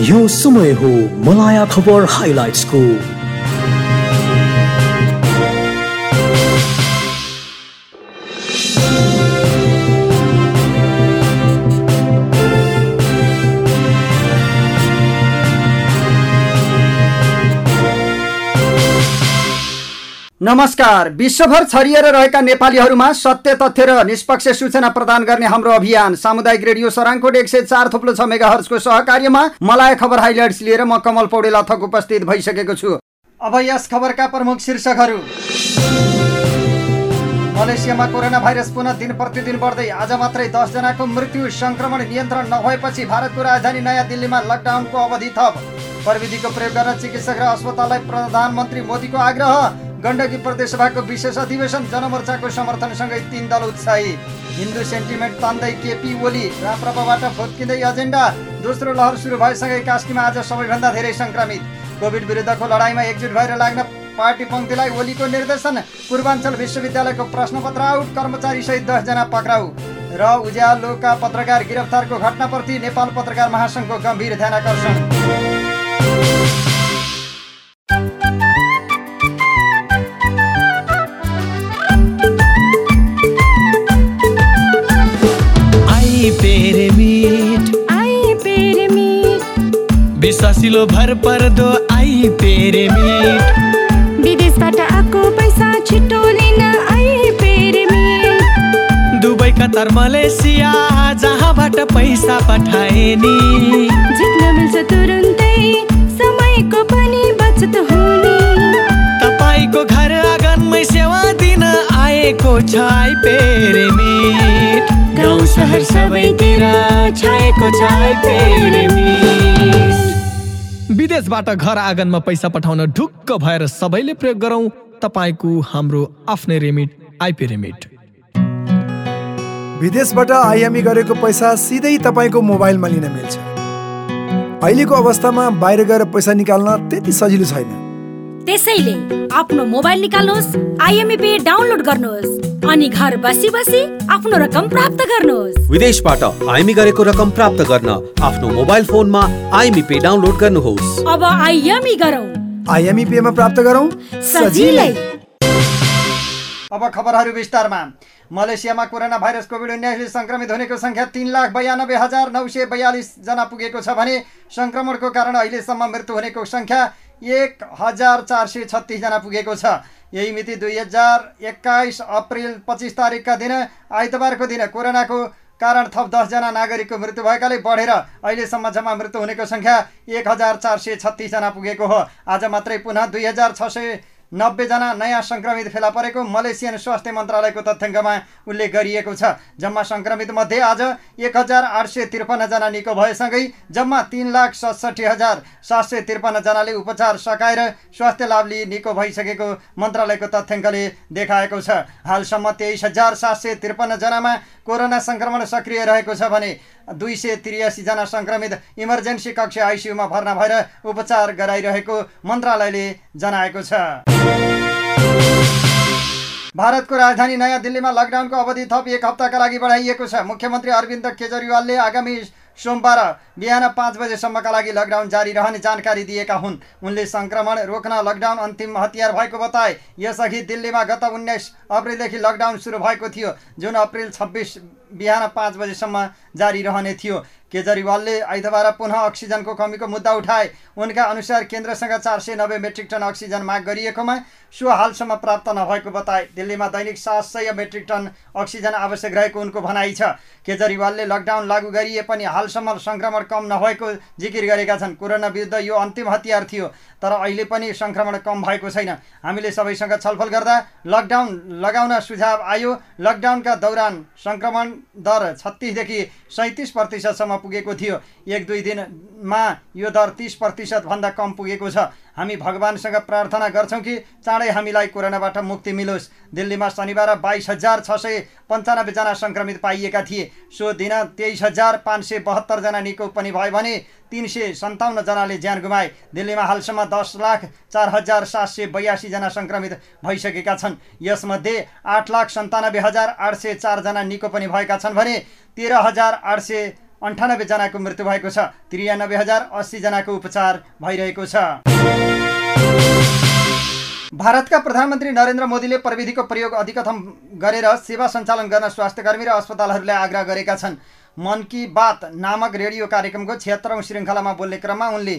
यो समय हो मलाया खबर हाइलाइट्सको नमस्कार। विश्वभर छरिएर रहेका नेपालीहरूमा सत्य तथ्य र निष्पक्ष सूचना प्रदान गर्ने हाम्रो अभियान सामुदायिक रेडियो सराङकोट एक सय चार थुप्लो छ मेगा हर्सको सहकार्यमा मलाई खबर हाइलाइट्स लिएर म कमल पौडेल थक उपस्थित भइसकेको छु। अब यस खबरका प्रमुख शीर्षकहरू। मलेसियामा कोरोना भाइरस पुनः दिन प्रतिदिन बढ्दै आज मात्रै दसजनाको मृत्यु संक्रमण नियन्त्रण नभएपछि भारतको राजधानी नयाँ दिल्लीमा लकडाउनको अवधि थप। प्रविधिको प्रयोग गर्न चिकित्सक र अस्पताललाई प्रधानमन्त्री मोदीको आग्रह। गण्डकी प्रदेशसभाको विशेष अधिवेशन जनमोर्चाको समर्थनसँगै तीन दल उत्साही। हिन्दू सेन्टिमेन्ट तान्दै केपी ओली राप्रपाबाट फुत्किँदै एजेन्डा। दोस्रो लहर सुरु भएसँगै कास्कीमा आज सबैभन्दा धेरै सङ्क्रमित। कोभिड विरुद्धको लडाइँमा एकजुट भएर लाग्न पार्टी पङ्क्तिलाई ओलीको निर्देशन। पूर्वाञ्चल विश्वविद्यालयको प्रश्नपत्र आउट कर्मचारी सहित दसजना पक्राउ। र उज्यालोका पत्रकार गिरफ्तारको घटनाप्रति नेपाल पत्रकार महासङ्घको गम्भीर ध्यानकर्षण। विश्वासिलो भर पर्दो आई पेरे मीठ विदेशबाट आएको पैसा छिटो लिन आई पेरे मीठ दुबई कतार मलेसिया जहाँबाट पैसा पठाए नि जित्न मिल्छ तुरुन्तै समयको पनि बचत हुने। तपाईँको घर आँगनमै सेवा दिन आएको छ आई पेरे मीठ गाउँ सहर सबैतिर छाएको छ आई पेरे मीठ विदेशबाट घर आँगनमा पैसा पठाउन ढुक्क भएर सबैले प्रयोग गरौँ। तपाईँको हाम्रो आफ्नै रेमिट आइपी रेमिट विदेशबाट आइएमई गरेको पैसा सिधै तपाईँको मोबाइलमा लिन मिल्छ। अहिलेको अवस्थामा बाहिर गएर पैसा निकाल्न त्यति सजिलो छैन। त्यसैले आफ्नो मोबाइल निकाल्नुहोस् आइएमई पे डाउनलोड गर्नुहोस्। अनि घर बसी बसी आफ्नो रकम प्राप्त गर्नुहोस्। विदेशबाट आइमी गरेको रकम प्राप्त गर्न आफ्नो मोबाइल फोनमा आइमी पे डाउनलोड गर्नुहोस्। अब आइएमई गरौँ। आइएमई पेमा प्राप्त गरौँ? सजिलै। अब खबरहरू विस्तारमा। मलेसियामा कोरोना भाइरस कोभिड उन्नाइसले सङ्क्रमित हुनेको सङ्ख्या तिन लाख बयानब्बे हजार नौ सय बयालिसजना पुगेको छ भने सङ्क्रमणको कारण अहिलेसम्म मृत्यु हुनेको सङ्ख्या एक हजार चार सय छत्तिसजना पुगेको छ। यही मिति दुई हजार एक्काइस अप्रिल पच्चिस तारिकका दिन आइतबारको दिन कोरोनाको कारण थप दसजना नागरिकको मृत्यु भएकाले बढेर अहिलेसम्म जम्मा मृत्यु हुनेको सङ्ख्या एक हजार चार सय छत्तिसजना पुगेको हो। आज मात्रै पुनः दुई हजार छ सय नब्बेजना नयाँ सङ्क्रमित फेला परेको मलेसियन स्वास्थ्य मन्त्रालयको तथ्याङ्कमा उल्लेख गरिएको छ। जम्मा सङ्क्रमित मध्ये आज एक हजार आठ सय त्रिपन्नजना निको भएसँगै जम्मा तिन लाख सतसट्ठी हजार सात सय त्रिपन्नजनाले उपचार सकाएर स्वास्थ्य लाभ लिई निको भइसकेको मन्त्रालयको तथ्याङ्कले देखाएको छ। हालसम्म तेइस हजार सात सय त्रिपन्नजनामा कोरोना सङ्क्रमण सक्रिय रहेको छ भने दुई सय त्रियासीजना सङ्क्रमित इमर्जेन्सी कक्ष आइसियुमा भर्ना भएर उपचार गराइरहेको मन्त्रालयले जनाएको छ। भारतको राजधानी नयाँ दिल्लीमा लकडाउनको अवधि थप एक हप्ताका लागि बढाइएको छ। मुख्यमन्त्री अरविन्द केजरीवालले आगामी सोमबार बिहान पाँच बजेसम्मका लागि लकडाउन जारी रहने जानकारी दिएका हुन्। उनले सङ्क्रमण रोक्न लकडाउन अन्तिम हतियार भएको बताए। यसअघि दिल्लीमा गत उन्नाइस अप्रिलदेखि लकडाउन सुरु भएको थियो। जुन अप्रिल छब्बिस बिहान पाँच बजेसम्म जारी रहने थियो। केजरीवालले आइतबार पुनः अक्सिजनको कमीको मुद्दा उठाए। उनका अनुसार केन्द्रसँग चार सय नब्बे मेट्रिक टन अक्सिजन माग गरिएकोमा सो हालसम्म प्राप्त नभएको बताए। दिल्लीमा दैनिक सात सय मेट्रिक टन अक्सिजन आवश्यक रहेको उनको भनाइ छ। केजरीवालले लकडाउन लागू गरिए पनि हालसम्म सङ्क्रमण कम नभएको जिकिर गरेका छन्। कोरोना विरुद्ध यो अन्तिम हतियार थियो तर अहिले पनि सङ्क्रमण कम भएको छैन। हामीले सबैसँग छलफल गर्दा लकडाउन लगाउन सुझाव आयो। लकडाउनका दौरान सङ्क्रमण दर छत्तिसदेखि सैँतिस प्रतिशतसम्म पुगेको थियो। एक दुई दिनमा यो दर तिस प्रतिशतभन्दा कम पुगेको छ। हामी भगवान्सँग प्रार्थना गर्छौँ कि चाँडै हामीलाई कोरोनाबाट मुक्ति मिलोस्। दिल्लीमा शनिबार बाइस हजार छ सय पन्चानब्बेजना सङ्क्रमित पाइएका थिए। सो दिन तेइस हजार पाँच सय बहत्तरजना निको पनि भयो भने तिन सय सन्ताउन्नजनाले ज्यान गुमाए। दिल्लीमा हालसम्म दस लाख चार हजार सात सय बयासीजना सङ्क्रमित भइसकेका छन्। यसमध्ये आठ लाख सन्तानब्बे हजार आठ सय चारजना निको पनि भएका छन् भने तेह्र हजार आठ सय अन्ठानब्बेजनाको मृत्यु भएको छ। त्रियानब्बे हजार अस्सीजनाको उपचार भइरहेको छ। भारतका प्रधानमन्त्री नरेन्द्र मोदीले प्रविधिको प्रयोग अधिकतम गरेर सेवा सञ्चालन गर्न स्वास्थ्यकर्मी र अस्पतालहरूलाई आग्रह गरेका छन्। मन की बात नामक रेडियो कार्यक्रमको छिहत्तरौँ श्रृङ्खलामा बोल्ने क्रममा उनले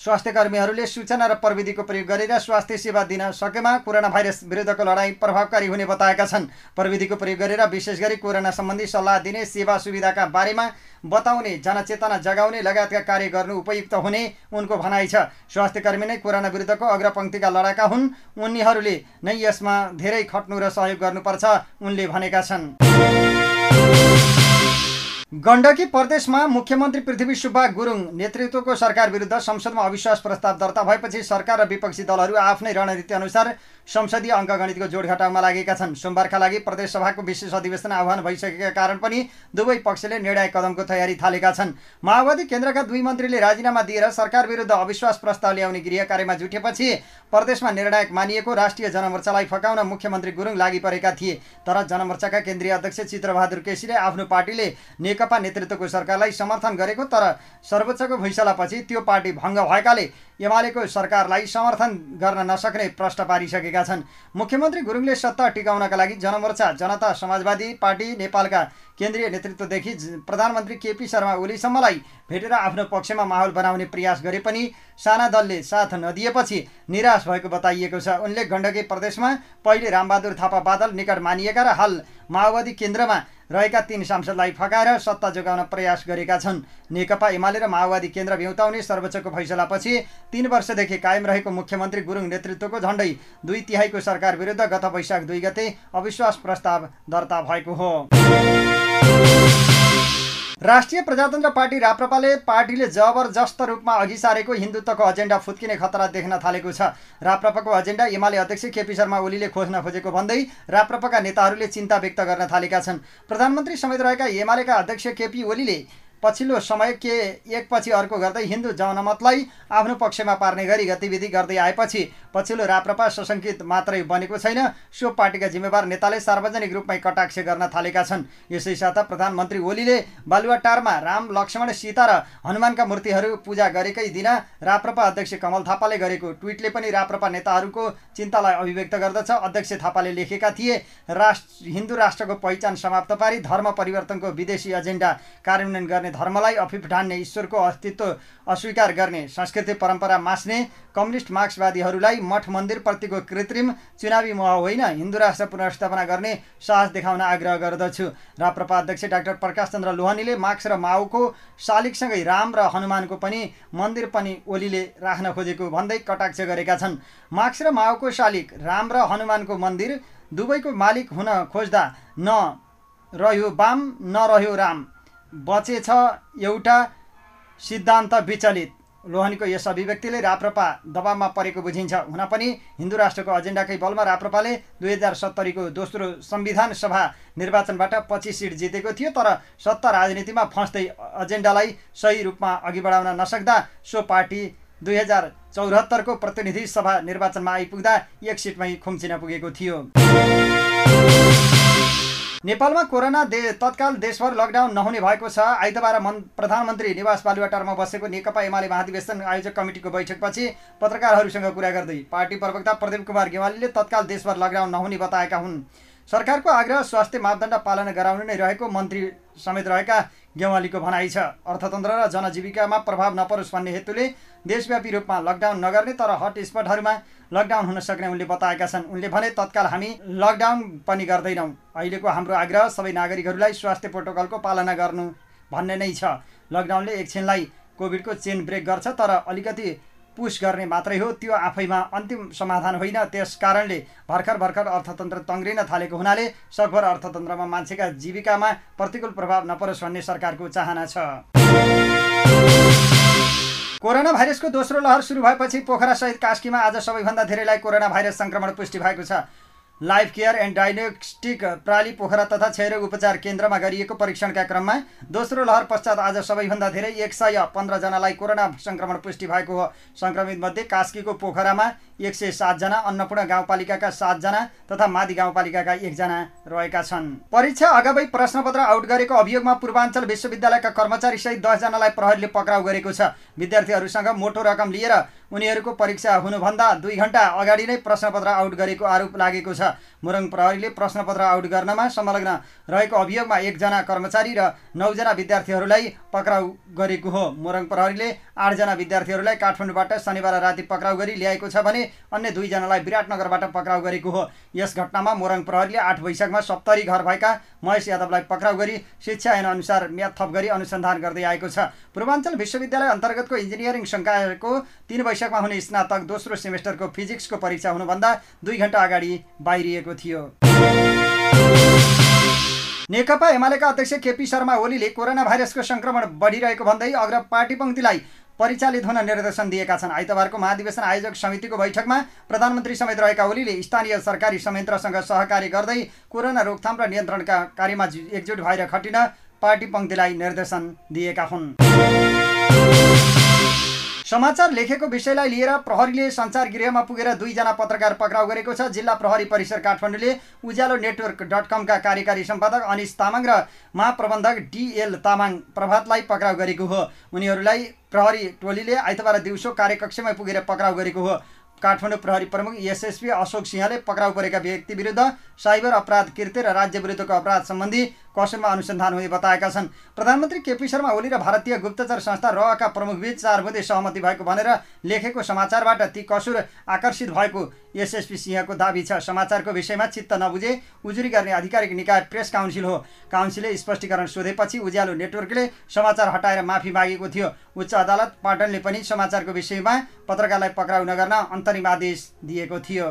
स्वास्थ्यकर्मीहरूले सूचना र प्रविधिको प्रयोग गरेर स्वास्थ्य सेवा दिन सकेमा कोरोना भाइरस विरुद्धको लडाईँ प्रभावकारी हुने बताएका छन्। प्रविधिको प्रयोग गरेर विशेष गरी कोरोना सम्बन्धी सल्लाह दिने सेवा सुविधाका बारेमा बताउने जनचेतना जगाउने लगायतका कार्य गर्नु उपयुक्त हुने उनको भनाइ छ। स्वास्थ्यकर्मी नै कोरोना विरुद्धको अग्रपङ्क्तिका लडाका हुन्। उनीहरूले नै यसमा धेरै खट्नु र सहयोग गर्नुपर्छ उनले भनेका छन्। गण्डकी प्रदेशमा मुख्यमन्त्री पृथ्वी सुब्बा गुरुङ नेतृत्वको सरकार विरुद्ध संसदमा अविश्वास प्रस्ताव दर्ता भएपछि सरकार र विपक्षी दलहरू आफ्नै रणनीति अनुसार संसदीय अङ्कगणितको जोडघटाउमा लागेका छन्। सोमबारका लागि प्रदेश सभाको विशेष अधिवेशन आह्वान भइसकेका कारण पनि दुवै पक्षले निर्णायक कदमको तयारी थालेका छन्। माओवादी केन्द्रका दुई मन्त्रीले राजीनामा दिएर सरकार विरुद्ध अविश्वास प्रस्ताव ल्याउने गृह कार्यमा जुटेपछि प्रदेशमा निर्णायक मानिएको राष्ट्रिय जनमोर्चालाई फकाउन मुख्यमन्त्री गुरुङ लागि परेका थिए। तर जनमोर्चाका केन्द्रीय अध्यक्ष चित्रबहादुर केसीले आफ्नो पार्टीले नेकपा नेतृत्वको सरकारलाई समर्थन गरेको तर सर्वोच्चको फैसलापछि त्यो पार्टी भङ्ग भएकाले एमालेको सरकारलाई समर्थन गर्न नसक्ने प्रश्न पारिसकेका छन्। मुख्यमन्त्री गुरुङले सत्ता टिकाउनका लागि जनमोर्चा जनता समाजवादी पार्टी नेपालका केन्द्रीय नेतृत्वदेखि प्रधानमन्त्री केपी शर्मा ओलीसम्मलाई भेटेर आफ्नो पक्षमा माहौल बनाउने प्रयास गरे पनि साना दलले साथ नदिएपछि निराश भएको बताइएको छ। उनले गण्डकी प्रदेशमा पहिले रामबहादुर थापा बादल निकट मानिएका र हाल माओवादी केन्द्रमा रहेका तीन सांसदलाई फकाएर सत्ता जोगाउन प्रयास गरेका छन्। नेकपा एमाले र माओवादी केन्द्र भ्याउताउने सर्वोच्चको फैसलापछि तीन वर्षदेखि कायम रहेको मुख्यमन्त्री गुरुङ नेतृत्वको झण्डै दुई तिहाईको सरकार विरुद्ध गत वैशाख दुई गते अविश्वास प्रस्ताव दर्ता भएको हो। राष्ट्रिय प्रजातन्त्र पार्टी राप्रपाले पार्टीले जबरजस्त रूपमा अघि सारेको हिन्दुत्वको एजेन्डा फुत्किने खतरा देख्न थालेको छ। राप्रपाको एजेन्डा एमाले अध्यक्ष केपी शर्मा ओलीले खोज्न खोजेको भन्दै राप्रपाका नेताहरूले चिन्ता व्यक्त गर्न थालेका छन्। प्रधानमन्त्री समेत रहेका एमालेका अध्यक्ष केपी ओलीले पछिल्लो समय के एकपछि अर्को गर्दै हिन्दू जनमतलाई आफ्नो पक्षमा पार्ने गरी गतिविधि गर्दै आएपछि पछिल्लो राप्रपा सशङ्कित मात्रै बनेको छैन। सो पार्टीका जिम्मेवार नेताले सार्वजनिक रूपमै कटाक्ष गर्न थालेका छन्। यसै साथ प्रधानमन्त्री ओलीले बालुवाटारमा राम लक्ष्मण सीता र हनुमानका मूर्तिहरू पूजा गरेकै दिन राप्रपा अध्यक्ष कमल थापाले गरेको ट्विटले पनि राप्रपा नेताहरूको चिन्तालाई अभिव्यक्त गर्दछ। अध्यक्ष थापाले लेखेका थिए राष्ट्र हिन्दू राष्ट्रको पहिचान समाप्त पारी धर्म परिवर्तनको विदेशी एजेन्डा कार्यान्वयन गर्ने धर्मलाई अफिफ ठान्ने ईश्वरको अस्तित्व अस्वीकार गर्ने संस्कृति परम्परा मास्ने कम्युनिस्ट मार्क्सवादीहरूलाई मठ मन्दिरप्रतिको कृत्रिम चुनावी मोह होइन हिन्दू राष्ट्र पुनर्स्थापना गर्ने साहस देखाउन आग्रह गर्दछु। राप्रपा अध्यक्ष डाक्टर प्रकाश चन्द्र लोहानीले मार्क्स र माओको शालिगसँगै राम र हनुमानको पनि मन्दिर पनि ओलीले राख्न खोजेको भन्दै कटाक्ष गरेका छन्। मार्क्स र माओको शालिग राम र हनुमानको मन्दिर दुवैको मालिक हुन खोज्दा न रह्यो बाम नरह्यो राम। बचेछ एउटा सिद्धान्त विचलित। लोहनीको यस अभिव्यक्तिले राप्रपा दबावमा परेको बुझिन्छ। हुन पनि हिन्दू राष्ट्रको एजेन्डाकै बलमा राप्रपाले दुई हजार सत्तरीको दोस्रो संविधान सभा निर्वाचनबाट पच्चिस सिट जितेको थियो तर सत्ता राजनीतिमा फस्दै एजेन्डालाई सही रूपमा अघि बढाउन नसक्दा सो पार्टी दुई हजार चौहत्तरको प्रतिनिधि सभा निर्वाचनमा आइपुग्दा एक सिटमै खुम्चिन पुगेको थियो। नेपालमा कोरोना दे तत्काल देशभर लकडाउन नहुने भएको छ। आइतबार मन प्रधानमन्त्री निवास बालुवाटारमा बसेको नेकपा एमाले महाधिवेशन आयोजक कमिटीको बैठकपछि पत्रकारहरूसँग कुरा गर्दै पार्टी प्रवक्ता प्रदीप कुमार गेवालीले तत्काल देशभर लकडाउन नहुने बताएका हुन्। सरकारको आग्रह स्वास्थ्य मापदण्ड पालना गराउनु नै रहेको मन्त्री समेत रहेका गेवालीको भनाइ छ। अर्थतन्त्र र जनजीविकामा प्रभाव नपरोस् भन्ने हेतुले देशव्यापी रूपमा लकडाउन नगर्ने तर हटस्पटहरूमा लकडाउन हुन सक्ने उनले बताएका छन्। उनले भने तत्काल हामी लकडाउन पनि गर्दैनौँ। अहिलेको हाम्रो आग्रह सबै नागरिकहरूलाई स्वास्थ्य प्रोटोकलको पालना गर्नु भन्ने नै छ। लकडाउनले एकछिनलाई कोभिडको चेन ब्रेक गर्छ तर अलिकति पुस गर्ने मात्रै हो। त्यो आफैमा अन्तिम समाधान होइन। त्यस कारणले भर्खर भर्खर अर्थतन्त्र तङ्ग्रिन थालेको हुनाले सकभर अर्थतन्त्रमा मान्छेका जीविकामा प्रतिकूल प्रभाव नपरोस् भन्ने सरकारको चाहना छ। कोरोना भाइरसको दोस्रो लहर सुरु भएपछि पोखरा सहित कास्कीमा आज सबैभन्दा धेरैलाई कोरोना भाइरस सङ्क्रमण पुष्टि भएको छ। लाइफ केयर एन्ड डायग्नोस्टिक प्राली पोखरा तथा क्षयरोग उपचार केन्द्रमा गरिएको परीक्षणका क्रममा दोस्रो लहर पश्चात आज सबैभन्दा धेरै एक सय पन्ध्रजनालाई कोरोना सङ्क्रमण पुष्टि भएको हो। सङ्क्रमित मध्ये कास्कीको पोखरामा एक सय सातजना अन्नपूर्ण गाउँपालिकाका सातजना तथा मादी गाउँपालिकाका एकजना रहेका छन्। परीक्षा अगावै प्रश्नपत्र आउट गरेको अभियोगमा पूर्वाञ्चल विश्वविद्यालयका कर्मचारी सहित दसजनालाई प्रहरीले पक्राउ गरेको छ। विद्यार्थीहरूसँग मोटो रकम लिएर उनीहरूको परीक्षा हुनुभन्दा दुई घन्टा अगाडि नै प्रश्नपत्र आउट गरेको आरोप लागेको छ। मुरङ प्रहरीले प्रश्नपत्र आउट गर्नमा संलग्न रहेको अभियोगमा एकजना कर्मचारी र नौजना विद्यार्थीहरूलाई पक्राउ गरेको हो। मुरङ प्रहरीले आठजना विद्यार्थीहरूलाई काठमाडौँबाट शनिबार राति पक्राउ गरी ल्याएको छ भने अन्य दुईजनालाई विराटनगरबाट पक्राउ गरेको हो। यस घटनामा मोरङ प्रहरीले आठ वैशाखमा सप्तरी घर भएका महेश यादवलाई पक्राउ गरी शिक्षा ऐन अनुसार म्याद थप गरी अनुसन्धान गर्दै आएको छ। पूर्वाञ्चल विश्वविद्यालय अन्तर्गतको इन्जिनियरिङ सङ्कायको तिन वैशाखमा हुने स्नातक दोस्रो सेमेस्टरको फिजिक्सको परीक्षा हुनुभन्दा दुई घन्टा अगाडि बाहिरिएको थियो। नेकपा एमालेका अध्यक्ष केपी शर्मा ओलीले कोरोना भाइरसको सङ्क्रमण बढिरहेको भन्दै अग्र पार्टी पङ्क्तिलाई परिचालित हुन निर्देशन दिएका छन्। आइतबारको महाधिवेशन आयोजक समितिको बैठकमा प्रधानमन्त्री समेत रहेका ओलीले स्थानीय सरकारी संयन्त्रसँग सहकार्य गर्दै कोरोना रोकथाम र नियन्त्रणका कार्यमा एकजुट भएर खटिन पार्टी पङ्क्तिलाई निर्देशन दिएका हुन्। समाचार लेखेको विषयलाई लिएर प्रहरीले सञ्चार गृहमा पुगेर दुईजना पत्रकार पक्राउ गरेको छ। जिल्ला प्रहरी परिसर काठमाडौँले उज्यालो नेटवर्क डट कमका कार्यकारी सम्पादक अनिस तामाङ र महाप्रबन्धक डिएल तामाङ प्रभातलाई पक्राउ गरेको हो। उनीहरूलाई प्रहरी टोलीले आइतबार दिउँसो कार्यकक्षमै पुगेर पक्राउ गरेको हो। काठमाडौँ प्रहरी प्रमुख एसएसपी अशोक सिंहले पक्राउ परेका व्यक्ति विरुद्ध साइबर अपराध कृत्य र राज्य विरुद्धको अपराध सम्बन्धी कसुरमा अनुसन्धान हुने बताएका छन्। प्रधानमन्त्री केपी शर्मा ओली र भारतीय गुप्तचर संस्था रका प्रमुखबीच चार बुधे सहमति भएको भनेर लेखेको समाचारबाट ती कसुर आकर्षित भएको एसएसपी सिंहको दावी छ। समाचारको विषयमा चित्त नबुझे उजुरी गर्ने आधिकारिक निकाय प्रेस काउन्सिल हो। काउन्सिलले स्पष्टीकरण सोधेपछि उज्यालो नेटवर्कले समाचार हटाएर माफी मागेको थियो। उच्च अदालत पाटनले पनि समाचारको विषयमा पत्रकारलाई पक्राउ नगर्न अन्तरिम आदेश दिएको थियो।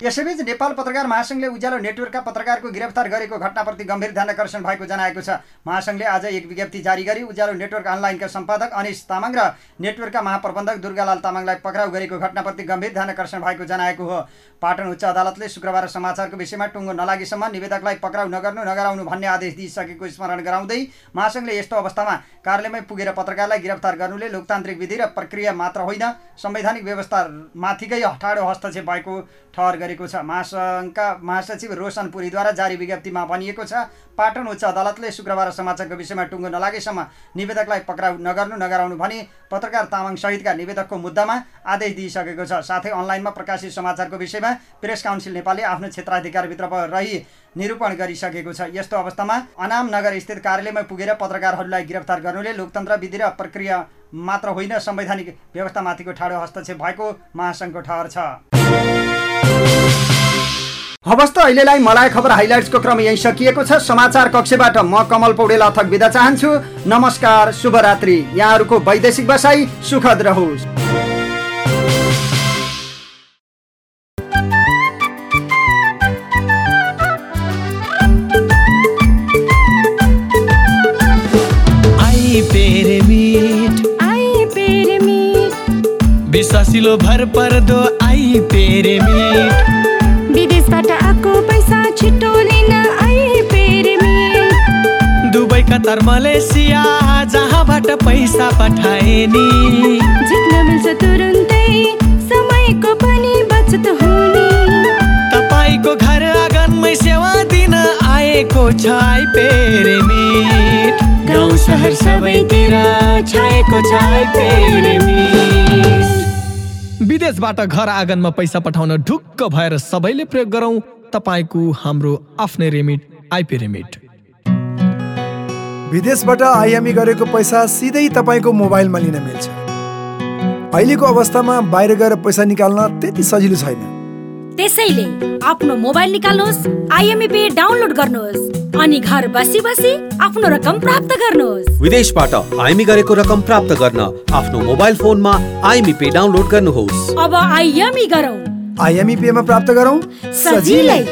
यसैबीच नेपाल पत्रकार महासङ्घले उज्यालो नेटवर्कका पत्रकारको गिरफ्तार गरेको घटनाप्रति गम्भीर ध्यान आकर्षण भएको जनाएको छ। महासङ्घले आज एक विज्ञप्ति जारी गरी उज्यालो नेटवर्क अनलाइनका सम्पादक अनिस तामाङ र नेटवर्कका महाप्रबन्धक दुर्गालाल तामाङलाई पक्राउ गरेको घटनाप्रति गम्भीर ध्यान आकर्षण भएको जनाएको हो। पाटन उच्च अदालतले शुक्रबार समाचारको विषयमा टुङ्गो नलागेसम्म निवेदकलाई पक्राउ नगर्नु नगराउनु भन्ने आदेश दिइसकेको स्मरण गराउँदै महासङ्घले यस्तो अवस्थामा कार्यालयमै पुगेर पत्रकारलाई गिरफ्तार गर्नुले लोकतान्त्रिक विधि र प्रक्रिया मात्र होइन संवैधानिक व्यवस्थामाथिकै ठाडो हस्तक्षेप भएको ठहर गरेको छ। महासङ्घका महासचिव रोशन पुरीद्वारा जारी विज्ञप्तिमा भनिएको छ पाटन उच्च अदालतले शुक्रबार समाचारको विषयमा टुङ्गो नलागेसम्म निवेदकलाई पक्राउ नगर्नु नगराउनु भनी पत्रकार तामाङ सहितका निवेदकको मुद्दामा आदेश दिइसकेको छ। साथै अनलाइनमा प्रकाशित समाचारको विषयमा प्रेस काउन्सिल नेपालले आफ्नो क्षेत्राधिकारभित्र रही निरूपण गरिसकेको छ। यस्तो अवस्थामा अनाम नगर स्थित कार्यालयमा पुगेर पत्रकारहरूलाई गिरफ्तार गर्नुले लोकतन्त्र विधि र प्रक्रिया मात्र होइन। संवैधानिक व्यवस्थामाथिको ठाडो हस्तक्षेप भएको महासङ्घको ठहर छ। हवस् त अहिलेलाई मलाई खबर हाइलाइट्सको क्रम यही सकिएको छ। समाचार कक्षबाट म कमल पौडेल अथक बिदा चाहन्छु। नमस्कार शुभरात्रि। यहाँहरूको वैदेशिक बसाई सुखद रहोस्। विश्वासिलो भर पर्दो आई पेरे कतार मलेसिया जहाँबाट पैसा पठाए नि जित्न मिल्छ तुरुन्तै समयको पनि बचत हुने। तपाईँको घर आँगनमै सेवा दिन आएको छ आई पेरे मिट। गाउँ सहर सबैतिर छाएको छ आई पेरे मिट। विदेशबाट घर आँगनमा पैसा पठाउन ढुक्क भएर सबैले प्रयोग गरौँ तपाईँको हाम्रो आफ्नै रेमिट आइपी रेमिट विदेशबाट आइएमई गरेको पैसा सिधै तपाईँको मोबाइलमा लिन मिल्छ। अहिलेको अवस्थामा बाहिर गएर पैसा निकाल्न त्यति सजिलो छैन। त्यसैले आफ्नो मोबाइल निकाल्नुहोस् आइएमई पे डाउनलोड गर्नुहोस् अनि घर बसी बसी आफ्नो रकम प्राप्त गर्नुहोस्। विदेशबाट आइएमई गरेको रकम प्राप्त गर्न आफ्नो मोबाइल फोनमा आइएमई पे डाउनलोड गर्नुहोस्। अब आइएमई गरौँ। आइएमई पेमा प्राप्त गरौँ। सजिलै।